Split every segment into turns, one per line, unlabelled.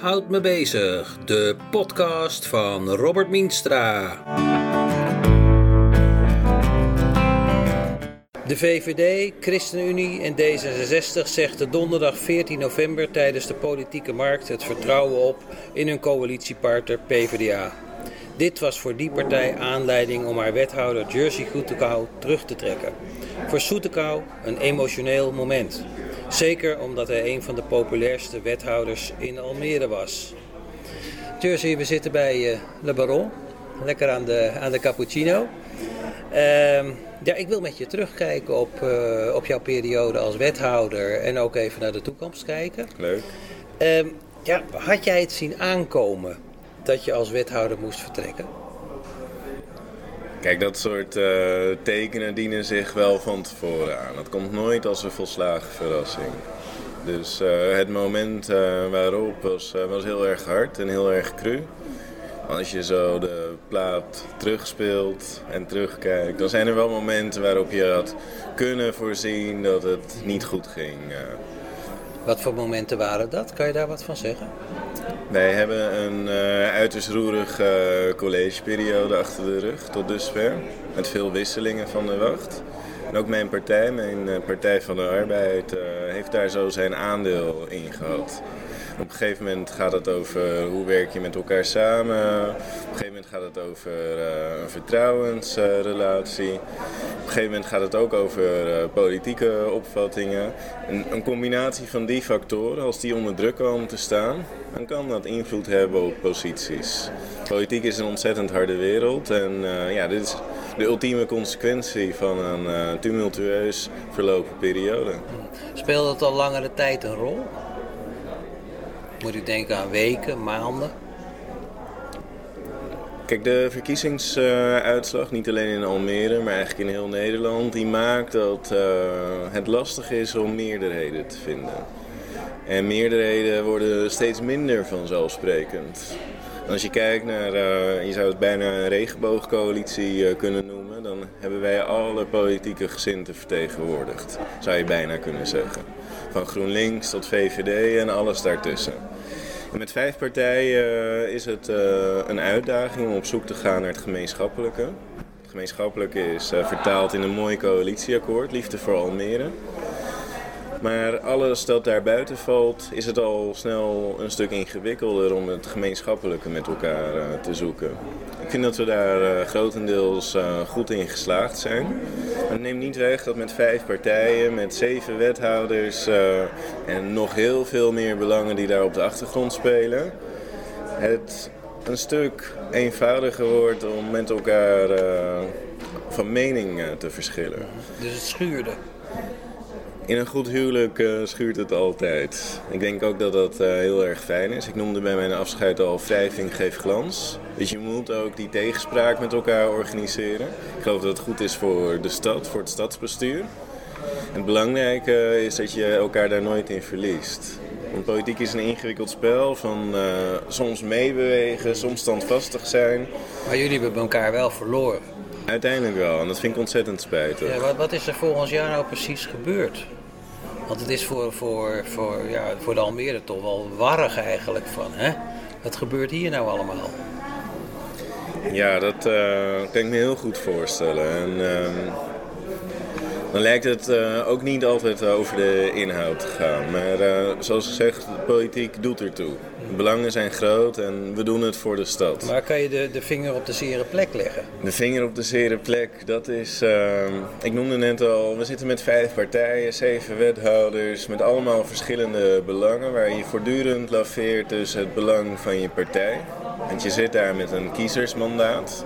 houdt me bezig, de podcast van Robert Mienstra. De VVD, ChristenUnie en D66 zegden donderdag 14 november tijdens de politieke markt het vertrouwen op in hun coalitiepartner PvdA. Dit was voor die partij aanleiding om haar wethouder Jersey Goetekau terug te trekken. Voor Soetekau een emotioneel moment. Zeker omdat hij een van de populairste wethouders in Almere was. Jersey, we zitten bij uh, Le Baron. Lekker aan de, aan de cappuccino. Uh, ja, ik wil met je terugkijken op, uh, op jouw periode als wethouder en ook even naar de toekomst kijken.
Leuk.
Uh, ja, had jij het zien aankomen dat je als wethouder moest vertrekken?
Kijk, dat soort uh, tekenen dienen zich wel van tevoren aan. Dat komt nooit als een volslagen verrassing. Dus uh, het moment uh, waarop was, was heel erg hard en heel erg cru. Als je zo de plaat terugspeelt en terugkijkt, dan zijn er wel momenten waarop je had kunnen voorzien dat het niet goed ging.
Wat voor momenten waren dat? Kan je daar wat van zeggen?
Wij hebben een uh, uiterst roerige uh, collegeperiode achter de rug tot dusver. Met veel wisselingen van de wacht. En ook mijn partij, mijn uh, Partij van de Arbeid, heeft daar zo zijn aandeel in gehad. Op een gegeven moment gaat het over hoe werk je met elkaar samen. Op een gegeven moment gaat het over uh, een vertrouwensrelatie. Op een gegeven moment gaat het ook over uh, politieke opvattingen. En een combinatie van die factoren, als die onder druk komen te staan, dan kan dat invloed hebben op posities. Politiek is een ontzettend harde wereld en ja, dit is de ultieme consequentie van een tumultueus verlopen periode.
Speelt het al langere tijd een rol? Moet ik denken aan weken, maanden?
Kijk, de verkiezingsuitslag, niet alleen in Almere, maar eigenlijk in heel Nederland, die maakt dat uh, het lastig is om meerderheden te vinden. En meerderheden worden steeds minder vanzelfsprekend. Als je kijkt naar, uh, je zou het bijna een regenboogcoalitie uh, kunnen noemen, dan hebben wij alle politieke gezinten vertegenwoordigd, zou je bijna kunnen zeggen. Van GroenLinks tot VVD en alles daartussen. En met vijf partijen uh, is het uh, een uitdaging om op zoek te gaan naar het gemeenschappelijke. Het gemeenschappelijke is uh, vertaald in een mooi coalitieakkoord, Liefde voor Almere. Maar alles dat daar buiten valt, is het al snel een stuk ingewikkelder om het gemeenschappelijke met elkaar uh, te zoeken. Ik vind dat we daar uh, grotendeels uh, goed in geslaagd zijn. Maar het neemt niet weg dat met vijf partijen, met zeven wethouders en nog heel veel meer belangen die daar op de achtergrond spelen, het een stuk eenvoudiger wordt om met elkaar van mening te verschillen.
Dus het schuurde?
In een goed huwelijk uh, schuurt het altijd. Ik denk ook dat dat uh, heel erg fijn is. Ik noemde bij mijn afscheid al wrijving geeft glans. Dus je moet ook die tegenspraak met elkaar organiseren. Ik geloof dat het goed is voor de stad, voor het stadsbestuur. En het belangrijke is dat je elkaar daar nooit in verliest. Want politiek is een ingewikkeld spel van uh, soms meebewegen, soms standvastig zijn.
Maar jullie hebben elkaar wel verloren.
Uiteindelijk wel, en dat vind ik ontzettend spijtig.
Ja, wat, wat is er volgens jou nou precies gebeurd? Want het is voor, voor, voor, ja, voor de Almere toch wel warrig eigenlijk van, hè? Wat gebeurt hier nou allemaal?
Ja, dat uh, kan ik me heel goed voorstellen. En, uh, dan lijkt het uh, ook niet altijd over de inhoud te gaan. Maar zoals gezegd, politiek doet ertoe. De belangen zijn groot en we doen het voor de stad.
Maar kan je de, de vinger op de zere plek leggen?
De vinger op de zere plek, dat is... Uh, ik noemde net al, we zitten met vijf partijen, zeven wethouders... met allemaal verschillende belangen... waar je voortdurend laveert tussen het belang van je partij. Want je zit daar met een kiezersmandaat...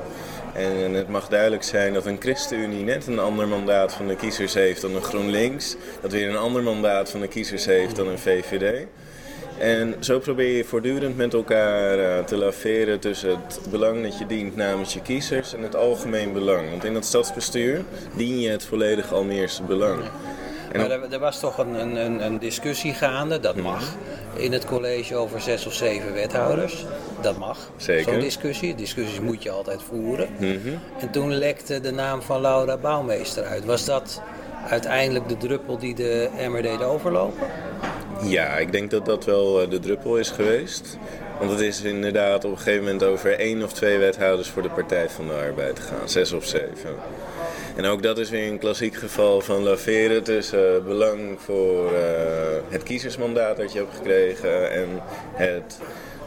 En het mag duidelijk zijn dat een ChristenUnie net een ander mandaat van de kiezers heeft dan een GroenLinks. Dat weer een ander mandaat van de kiezers heeft dan een VVD. En zo probeer je voortdurend met elkaar uh, te laveren tussen het belang dat je dient namens je kiezers en het algemeen belang. Want in het stadsbestuur dien je het volledig Almeerse belang.
Maar er, er, was toch een, een, een, discussie gaande, dat mag, in het college over zes of zeven wethouders. Dat mag, zo'n discussie. Discussies moet je altijd voeren. Mm -hmm. En toen lekte de naam van Laura Bouwmeester uit. Was dat uiteindelijk de druppel die de emmer deed overlopen?
Ja, ik denk dat dat wel de druppel is geweest. Want het is inderdaad op een gegeven moment over één of twee wethouders voor de Partij van de Arbeid gegaan. Zes of zeven. En ook dat is weer een klassiek geval van laveren tussen belang voor het kiezersmandaat dat je hebt gekregen en het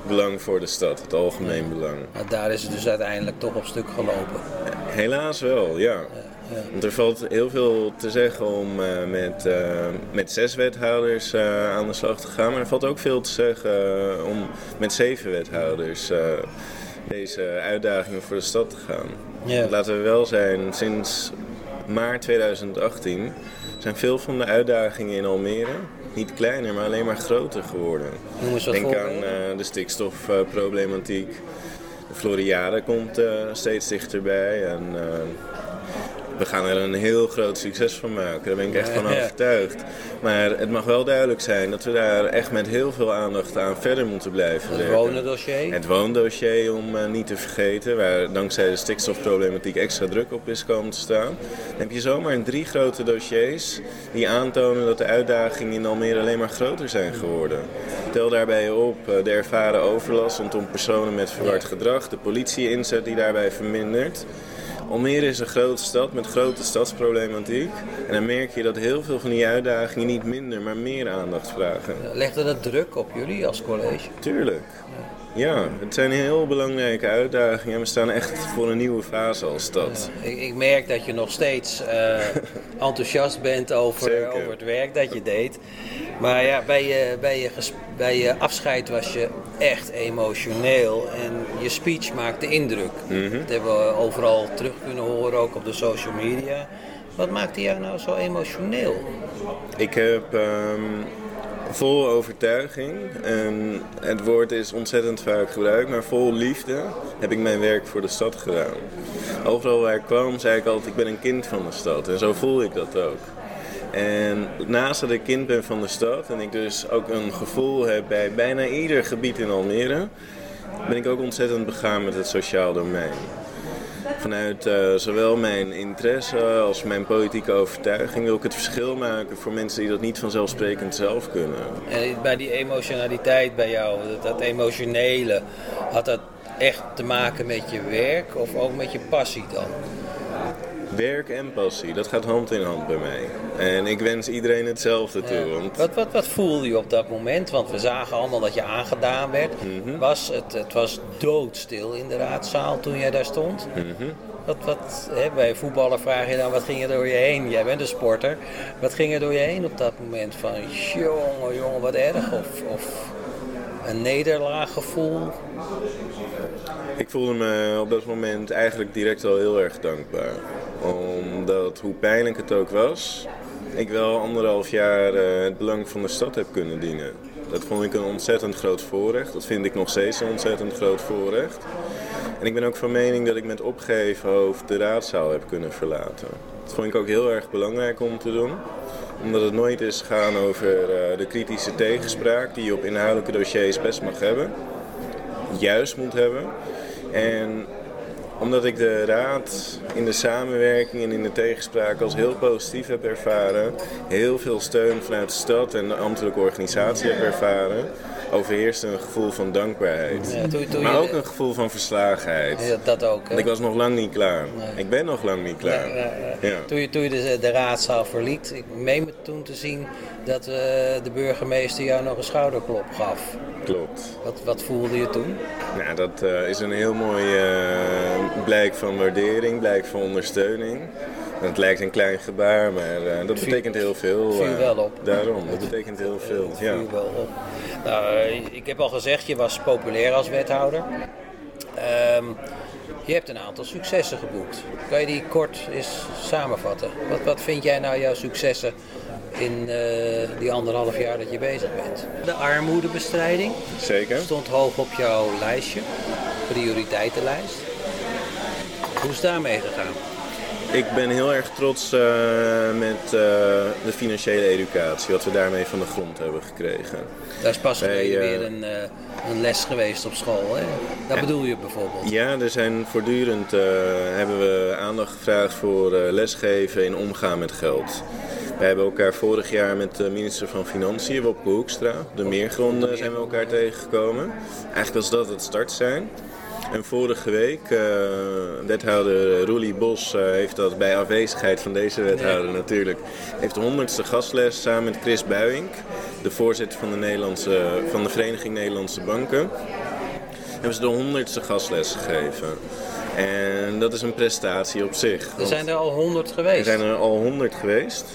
belang voor de stad, het algemeen belang.
Maar daar is het dus uiteindelijk toch op stuk gelopen.
Helaas wel, ja. Ja, Want er valt heel veel te zeggen om uh, met, uh, met zes wethouders uh, aan de slag te gaan. Maar er valt ook veel te zeggen om met zeven wethouders deze uitdagingen voor de stad te gaan. Ja. Laten we wel zijn, sinds maart 2018 zijn veel van de uitdagingen in Almere niet kleiner, maar alleen maar groter geworden. Denk aan de stikstofproblematiek. de Floriade komt steeds dichterbij. En, we gaan er een heel groot succes van maken. Daar ben ik echt van overtuigd. Maar het mag wel duidelijk zijn dat we daar echt met heel veel aandacht aan verder moeten blijven
het
werken.
Het woondossier?
Het woondossier, om uh, niet te vergeten, waar dankzij de stikstofproblematiek extra druk op is komen te staan. Dan heb je zomaar drie grote dossiers die aantonen dat de uitdagingen in Almere alleen maar groter zijn geworden. Tel daarbij op uh, de ervaren overlast rondom personen met verward gedrag, de politie-inzet die daarbij vermindert. Almere is een grote stad met grote stadsproblematiek. En dan merk je dat heel veel van die uitdagingen niet minder, maar meer aandacht vragen.
Legde dat druk op jullie als college?
Tuurlijk. Ja, het zijn heel belangrijke uitdagingen. We staan echt voor een nieuwe fase als stad.
Ja, ik, ik, merk dat je nog steeds uh, enthousiast bent over, over het werk dat je deed. Maar ja, bij je, bij, je bij je afscheid was je echt emotioneel en je speech maakte indruk. Mm -hmm. Dat hebben we overal terug kunnen horen, ook op de social media. Wat maakte jou nou zo emotioneel?
Ik heb um, vol overtuiging, en het woord is ontzettend vaak gebruikt, maar vol liefde heb ik mijn werk voor de stad gedaan. Overal waar ik kwam zei ik altijd, ik ben een kind van de stad. En zo voel ik dat ook. En naast dat ik kind ben van de stad en ik dus ook een gevoel heb bij bijna ieder gebied in Almere, ben ik ook ontzettend begaan met het sociaal domein. Vanuit uh, zowel mijn interesse als mijn politieke overtuiging wil ik het verschil maken voor mensen die dat niet vanzelfsprekend zelf kunnen.
En bij die emotionaliteit bij jou, dat emotionele, had dat echt te maken met je werk of ook met je passie dan?
Werk en passie, dat gaat hand in hand bij mij. En ik wens iedereen hetzelfde toe. Want...
Wat, wat, wat voelde je op dat moment? Want we zagen allemaal dat je aangedaan werd. Mm-hmm. was het, het was doodstil in de raadzaal toen jij daar stond. Mm-hmm. Wat, wat, hè, bij voetballen vraag je dan, wat ging er door je heen? Jij bent een sporter. Wat ging er door je heen op dat moment? Van, jongen, jongen, wat erg. Of, of een nederlaaggevoel?
Ik voelde me op dat moment eigenlijk direct al heel erg dankbaar. Omdat, hoe pijnlijk het ook was, ik wel anderhalf jaar uh, het belang van de stad heb kunnen dienen. Dat vond ik een ontzettend groot voorrecht. Dat vind ik nog steeds een ontzettend groot voorrecht. En ik ben ook van mening dat ik met opgeven hoofd de raadzaal heb kunnen verlaten. Dat vond ik ook heel erg belangrijk om te doen. Omdat het nooit is gaan over uh, de kritische tegenspraak die je op inhoudelijke dossiers best mag hebben. Juist moet hebben. En omdat ik de raad in de samenwerking en in de tegenspraak als heel positief heb ervaren, heel veel steun vanuit de stad en de ambtelijke organisatie heb ervaren, overheerst een gevoel van dankbaarheid. Ja, toen, toen maar je, ook een gevoel van verslagenheid.
Ja, dat ook.
Want ik was nog lang niet klaar. Nee. Ik ben nog lang niet klaar.
Ja, toen je, toen je de, de raadzaal verliet, ik meen me toen te zien dat uh, de burgemeester jou nog een schouderklop gaf.
Klopt.
Wat, wat voelde je toen?
Nou, dat uh, is een heel mooi uh, blijk van waardering, blijk van ondersteuning. Het lijkt een klein gebaar, maar uh, dat betekent heel veel.
Viel wel op.
Daarom, dat betekent heel veel.
Het viel wel op. Nou, ik heb al gezegd, je was populair als wethouder. Um, je hebt een aantal successen geboekt. Kan je die kort eens samenvatten? Wat, wat vind jij nou jouw successen in uh, die anderhalf jaar dat je bezig bent? De armoedebestrijding
Zeker.
stond hoog op jouw lijstje, prioriteitenlijst. Hoe is daarmee gegaan?
Ik ben heel erg trots uh, met uh, de financiële educatie, wat we daarmee van de grond hebben gekregen.
Daar is pas geleden weer een, uh, een, les geweest op school, hè? Dat bedoel je bijvoorbeeld?
Ja, er zijn voortdurend hebben we aandacht gevraagd voor lesgeven in omgaan met geld. Wij hebben elkaar vorig jaar met de minister van Financiën, Wopke Hoekstra, de meergronden zijn we elkaar tegengekomen. Eigenlijk was dat het start zijn. En vorige week, uh, wethouder Roelie Bos uh, heeft dat bij afwezigheid van deze wethouder natuurlijk, heeft de honderdste gastles samen met Chris Buijink, de voorzitter van de, Nederlandse, van de Vereniging Nederlandse Banken, hebben ze de honderdste gastles gegeven. En dat is een prestatie op zich.
Er zijn er al honderd geweest.
Er zijn er al honderd geweest.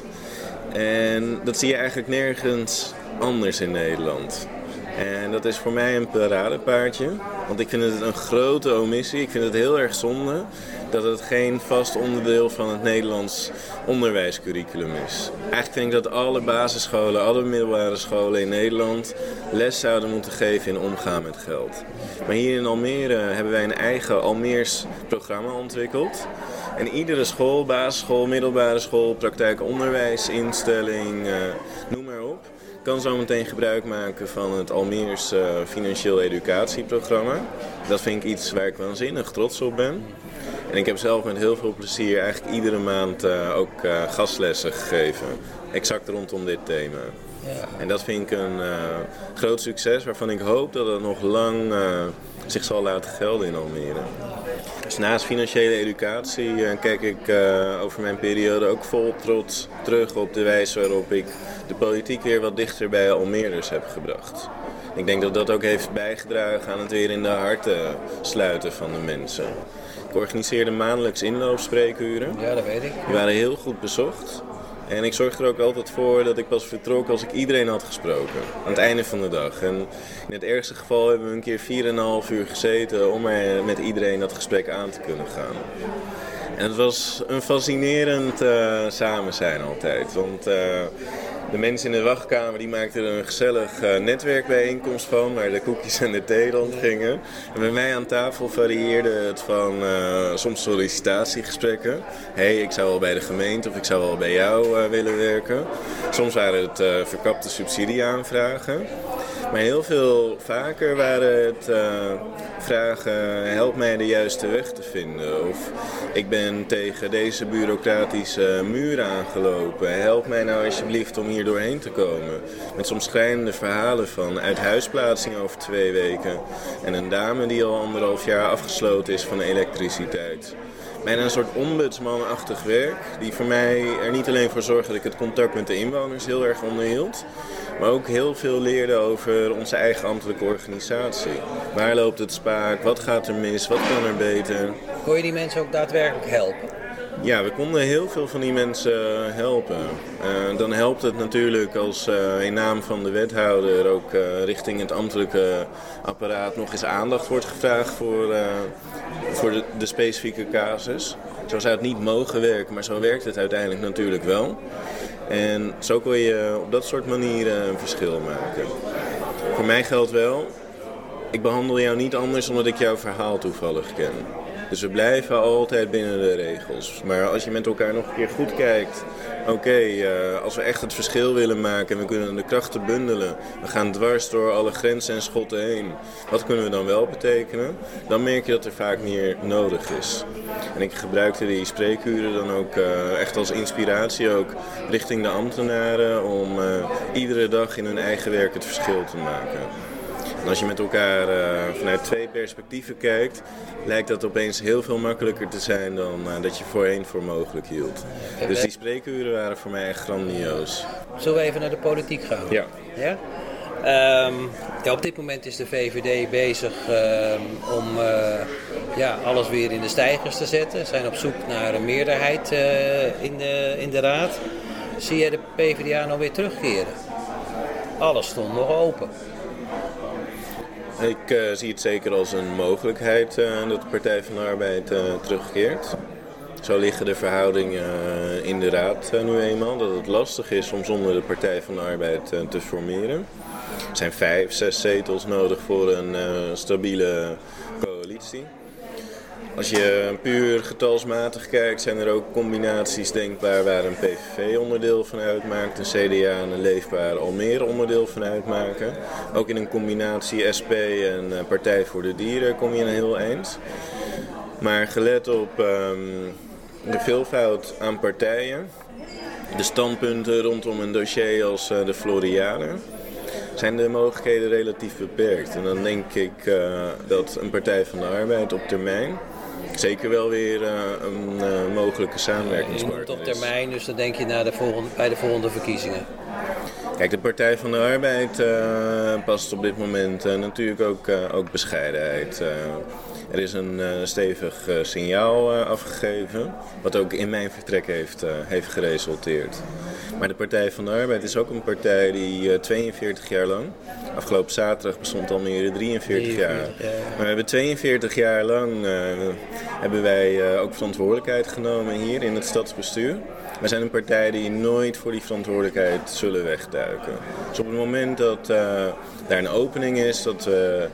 En dat zie je eigenlijk nergens anders in Nederland. En dat is voor mij een paradepaardje. Want ik vind het een grote omissie. Ik vind het heel erg zonde dat het geen vast onderdeel van het Nederlands onderwijscurriculum is. Eigenlijk vind ik dat alle basisscholen, alle middelbare scholen in Nederland les zouden moeten geven in omgaan met geld. Maar hier in Almere hebben wij een eigen Almeers programma ontwikkeld. En iedere school, basisschool, middelbare school, praktijkonderwijsinstelling, uh, noem maar op, kan zo meteen gebruik maken van het Almeers uh, financieel educatieprogramma. Dat vind ik iets waar ik waanzinnig trots op ben. En ik heb zelf met heel veel plezier eigenlijk iedere maand uh, ook uh, gastlessen gegeven. Exact rondom dit thema. Ja. En dat vind ik een groot succes waarvan ik hoop dat het nog lang zich zal laten gelden in Almere. Dus naast financiële educatie kijk ik over mijn periode ook vol trots terug op de wijze waarop ik de politiek weer wat dichter bij Almeerders heb gebracht. Ik denk dat dat ook heeft bijgedragen aan het weer in de harten sluiten van de mensen. Ik organiseerde maandelijks inloopspreekuren.
Ja, dat weet ik.
Die waren heel goed bezocht. En ik zorgde er ook altijd voor dat ik pas vertrok als ik iedereen had gesproken. Aan het einde van de dag. En in het ergste geval hebben we een keer 4,5 uur gezeten om met iedereen dat gesprek aan te kunnen gaan. En het was een fascinerend uh, samen zijn altijd. Want uh, de mensen in de wachtkamer die maakten er een gezellig uh, netwerkbijeenkomst van, waar de koekjes en de thee rondgingen. En bij mij aan tafel varieerde het van uh, soms sollicitatiegesprekken. hey, ik zou wel bij de gemeente of ik zou wel bij jou uh, willen werken. Soms waren het verkapte subsidieaanvragen. Maar heel veel vaker waren het uh, vragen: help mij de juiste weg te vinden. Of ik ben tegen deze bureaucratische muur aangelopen. Help mij nou alsjeblieft om hier doorheen te komen. Met soms schrijnende verhalen van uithuisplaatsing over twee weken. En een dame die al anderhalf jaar afgesloten is van elektriciteit bijna een soort ombudsmanachtig werk. Die voor mij er niet alleen voor zorgde dat ik het contact met de inwoners heel erg onderhield. Maar ook heel veel leerde over onze eigen ambtelijke organisatie. Waar loopt het spaak? Wat gaat er mis? Wat kan er beter?
Kon je die mensen ook daadwerkelijk helpen?
Ja, we konden heel veel van die mensen helpen. Uh, dan helpt het natuurlijk als uh, in naam van de wethouder ook uh, richting het ambtelijke apparaat nog eens aandacht wordt gevraagd voor, voor de, de, specifieke casus. Zo zou het niet mogen werken, maar zo werkt het uiteindelijk natuurlijk wel. En zo kun je op dat soort manieren een verschil maken. Voor mij geldt wel, ik behandel jou niet anders omdat ik jouw verhaal toevallig ken. Dus we blijven altijd binnen de regels. Maar als je met elkaar nog een keer goed kijkt. Oké, uh, als we echt het verschil willen maken en we kunnen de krachten bundelen. We gaan dwars door alle grenzen en schotten heen. Wat kunnen we dan wel betekenen? Dan merk je dat er vaak meer nodig is. En ik gebruikte die spreekuren dan ook uh, echt als inspiratie ook richting de ambtenaren. Om uh, iedere dag in hun eigen werk het verschil te maken. En als je met elkaar uh, vanuit twee perspectieven kijkt, lijkt dat opeens heel veel makkelijker te zijn dan uh, dat je voorheen voor mogelijk hield. Dus die spreekuren waren voor mij echt grandioos.
Zullen we even naar de politiek gaan?
Ja.
ja? Um, ja, op dit moment is de VVD bezig um, om uh, ja, alles weer in de stijgers te zetten. Ze zijn op zoek naar een meerderheid uh, in, de, in de raad. Zie je de PvdA nog weer terugkeren? Alles stond nog open.
Ik uh, zie het zeker als een mogelijkheid uh, dat de Partij van de Arbeid uh, terugkeert. Zo liggen de verhoudingen in de Raad nu eenmaal. Dat het lastig is om zonder de Partij van de Arbeid te formeren. Er zijn vijf, zes zetels nodig voor een stabiele coalitie. Als je puur getalsmatig kijkt, zijn er ook combinaties denkbaar waar een PVV onderdeel van uitmaakt, een CDA en een leefbaar Almere onderdeel van uitmaken. Ook in een combinatie SP en Partij voor de Dieren kom je een heel eind. Maar gelet op um, de veelvoud aan partijen de standpunten rondom een dossier als de Floriade zijn de mogelijkheden relatief beperkt. En dan denk ik dat een Partij van de Arbeid op termijn zeker wel weer een mogelijke samenwerkingspartner
is. Op termijn, dus dan denk je naar de volgende, bij de volgende verkiezingen.
Kijk, de Partij van de Arbeid uh, past op dit moment natuurlijk ook, ook bescheidenheid. Er is een stevig signaal afgegeven, wat ook in mijn vertrek heeft, heeft geresulteerd. Maar de Partij van de Arbeid is ook een partij die 42 jaar lang, afgelopen zaterdag bestond Almere 43 jaar. Maar we hebben 42 jaar lang hebben wij ook verantwoordelijkheid genomen hier in het stadsbestuur. Wij zijn een partij die nooit voor die verantwoordelijkheid zullen wegduiken. Dus op het moment dat daar een opening is, dat we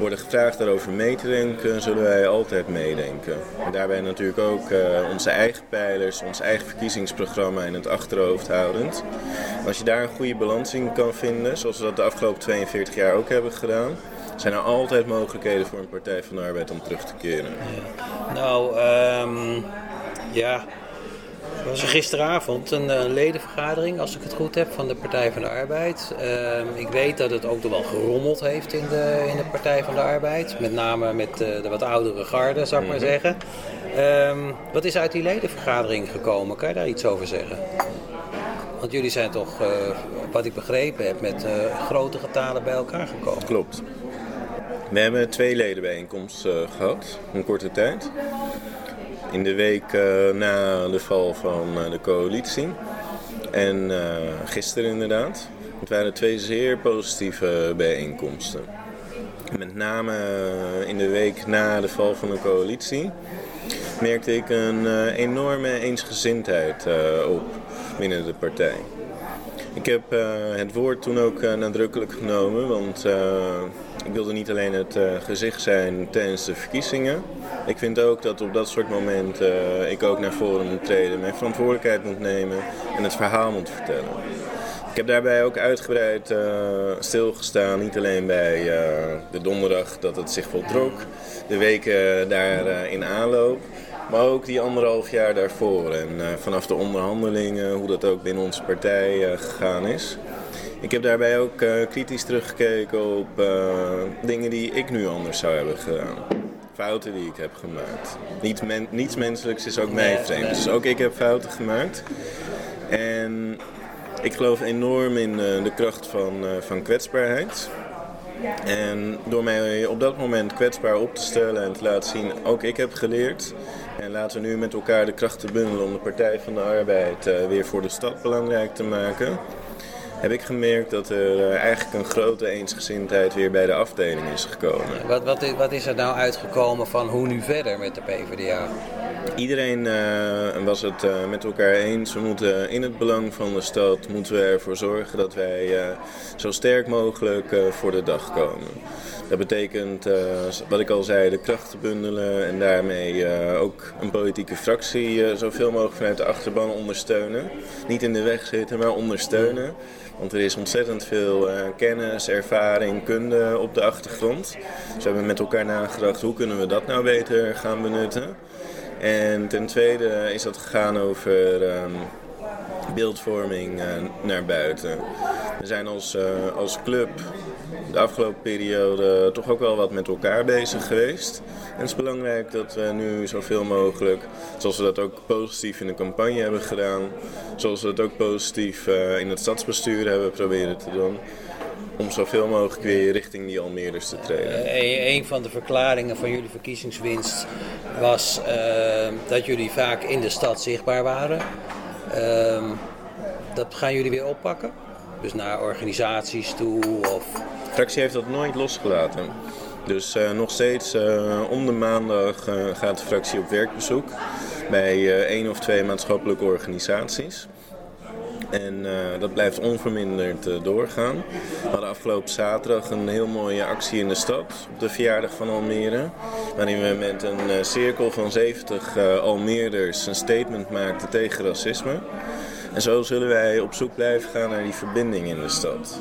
worden gevraagd daarover mee te denken, zullen wij altijd meedenken. En daarbij natuurlijk ook uh, onze eigen pijlers, ons eigen verkiezingsprogramma in het achterhoofd houdend. Als je daar een goede balans in kan vinden, zoals we dat de afgelopen 42 jaar ook hebben gedaan, zijn er altijd mogelijkheden voor een Partij van de Arbeid om terug te keren.
Nou, um, ja, er was gisteravond een uh, ledenvergadering, als ik het goed heb, van de Partij van de Arbeid. Uh, ik weet dat het ook wel gerommeld heeft in de, in de Partij van de Arbeid. Met name met uh, de wat oudere garde, zou ik maar mhm. zeggen. Um, wat is uit die ledenvergadering gekomen? Kan je daar iets over zeggen? Want jullie zijn toch, uh, wat ik begrepen heb, met grote getalen bij elkaar gekomen.
Klopt. We hebben twee ledenbijeenkomsten gehad, in korte tijd in de week uh, na de val van uh, de coalitie. En uh, gisteren inderdaad. Het waren twee zeer positieve bijeenkomsten. Met name in de week na de val van de coalitie merkte ik een enorme eensgezindheid op binnen de partij. Ik heb het woord toen ook nadrukkelijk genomen, want ik wilde niet alleen het gezicht zijn tijdens de verkiezingen, ik vind ook dat op dat soort momenten uh, ik ook naar voren moet treden, mijn verantwoordelijkheid moet nemen en het verhaal moet vertellen. Ik heb daarbij ook uitgebreid uh, stilgestaan, niet alleen bij de donderdag dat het zich voltrok, de weken daar in aanloop, maar ook die anderhalf jaar daarvoor en vanaf de onderhandelingen, hoe dat ook binnen onze partij gegaan is. Ik heb daarbij ook kritisch teruggekeken op dingen die ik nu anders zou hebben gedaan fouten die ik heb gemaakt. Niet men, niets menselijks is ook mij vreemd. Dus ook ik heb fouten gemaakt. En ik geloof enorm in uh, de kracht van, van kwetsbaarheid. En door mij op dat moment kwetsbaar op te stellen en te laten zien, ook ik heb geleerd. En laten we nu met elkaar de krachten bundelen om de Partij van de Arbeid weer voor de stad belangrijk te maken heb ik gemerkt dat er uh, eigenlijk een grote eensgezindheid weer bij de afdeling is gekomen.
Wat, wat, is, wat is er nou uitgekomen van hoe nu verder met de PvdA?
Iedereen uh, was het uh, met elkaar eens. We moeten in het belang van de stad moeten we ervoor zorgen dat wij zo sterk mogelijk voor de dag komen. Dat betekent, wat ik al zei, de krachten bundelen en daarmee ook een politieke fractie zoveel mogelijk vanuit de achterban ondersteunen. Niet in de weg zitten, maar ondersteunen. Want er is ontzettend veel uh, kennis, ervaring, kunde op de achtergrond. Dus we hebben met elkaar nagedacht hoe kunnen we dat nou beter gaan benutten. En ten tweede is dat gegaan over um, beeldvorming uh, naar buiten. We zijn als, uh, als club de afgelopen periode toch ook wel wat met elkaar bezig geweest. En het is belangrijk dat we nu zoveel mogelijk, zoals we dat ook positief in de campagne hebben gedaan, zoals we dat ook positief uh, in het stadsbestuur hebben proberen te doen, om zoveel mogelijk weer richting die Almeerders te treden.
Uh, een van de verklaringen van jullie verkiezingswinst was uh, dat jullie vaak in de stad zichtbaar waren. Ehm, dat gaan jullie weer oppakken? Dus naar organisaties toe of...
Fractie heeft dat nooit losgelaten. Dus uh, nog steeds uh, om de maandag uh, gaat de fractie op werkbezoek bij één of twee maatschappelijke organisaties. En dat blijft onverminderd doorgaan. We hadden afgelopen zaterdag een heel mooie actie in de stad op de verjaardag van Almere. Waarin we met een cirkel van 70 Almeerders een statement maakten tegen racisme. En zo zullen wij op zoek blijven gaan naar die verbinding in de stad.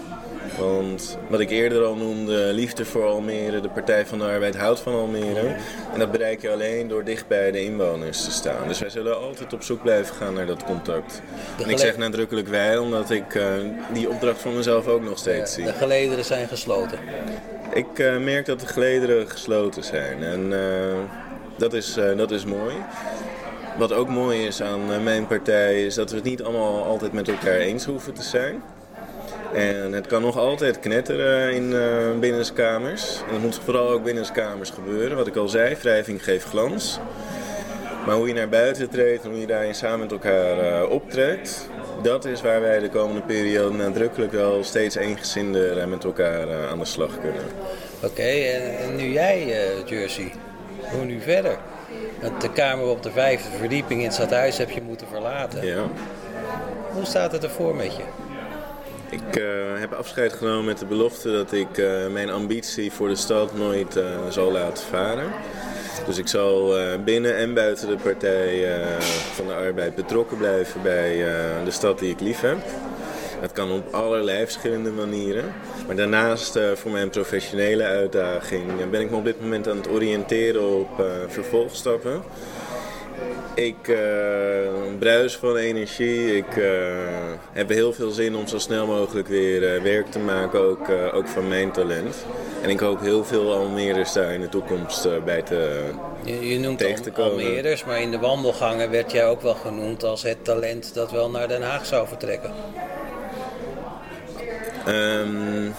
Want wat ik eerder al noemde, liefde voor Almere, de Partij van de Arbeid houdt van Almere. En dat bereik je alleen door dicht bij de inwoners te staan. Dus wij zullen altijd op zoek blijven gaan naar dat contact. En ik zeg nadrukkelijk wij, omdat ik uh, die opdracht van mezelf ook nog steeds zie.
De gelederen zijn gesloten.
Ik uh, merk dat de gelederen gesloten zijn. En uh, dat, is, dat is mooi. Wat ook mooi is aan mijn partij, is dat we het niet allemaal altijd met elkaar eens hoeven te zijn. En het kan nog altijd knetteren in uh, binnenskamers. En dat moet vooral ook binnenskamers gebeuren. Wat ik al zei, wrijving geeft glans. Maar hoe je naar buiten treedt en hoe je daarin samen met elkaar uh, optrekt, dat is waar wij de komende periode nadrukkelijk wel steeds eengezinder met elkaar aan de slag kunnen.
Oké, en, en, nu jij, Jersey, hoe nu verder? Want de kamer op de vijfde verdieping in het stadhuis heb je moeten verlaten.
Ja.
Hoe staat het ervoor met je?
Ik uh, heb afscheid genomen met de belofte dat ik uh, mijn ambitie voor de stad nooit uh, zal laten varen. Dus ik zal binnen en buiten de Partij van de Arbeid betrokken blijven bij de stad die ik lief heb. Dat kan op allerlei verschillende manieren. Maar daarnaast voor mijn professionele uitdaging ben ik me op dit moment aan het oriënteren op vervolgstappen. Ik uh, bruis van energie. Ik uh, heb heel veel zin om zo snel mogelijk weer uh, werk te maken, ook, ook van mijn talent. En ik hoop heel veel Almeerders daar in de toekomst bij te
Je, je noemt tegen te komen. Almeerders, maar in de wandelgangen werd jij ook wel genoemd als het talent dat wel naar Den Haag zou vertrekken.
Um,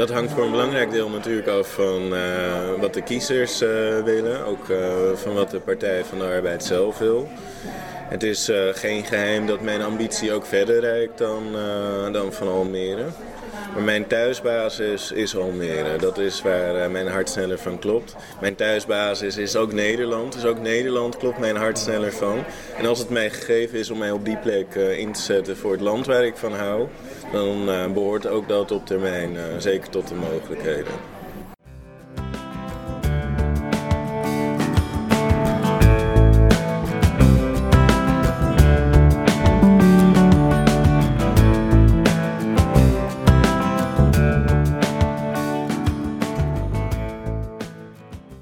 dat hangt voor een belangrijk deel natuurlijk af van uh, wat de kiezers uh, willen. Ook uh, van wat de Partij van de Arbeid zelf wil. Het is geen geheim dat mijn ambitie ook verder reikt dan, dan van Almere. Maar mijn thuisbasis is Almere. Dat is waar mijn hart sneller van klopt. Mijn thuisbasis is ook Nederland. Dus ook Nederland klopt mijn hart sneller van. En als het mij gegeven is om mij op die plek in te zetten voor het land waar ik van hou dan behoort ook dat op termijn zeker tot de mogelijkheden.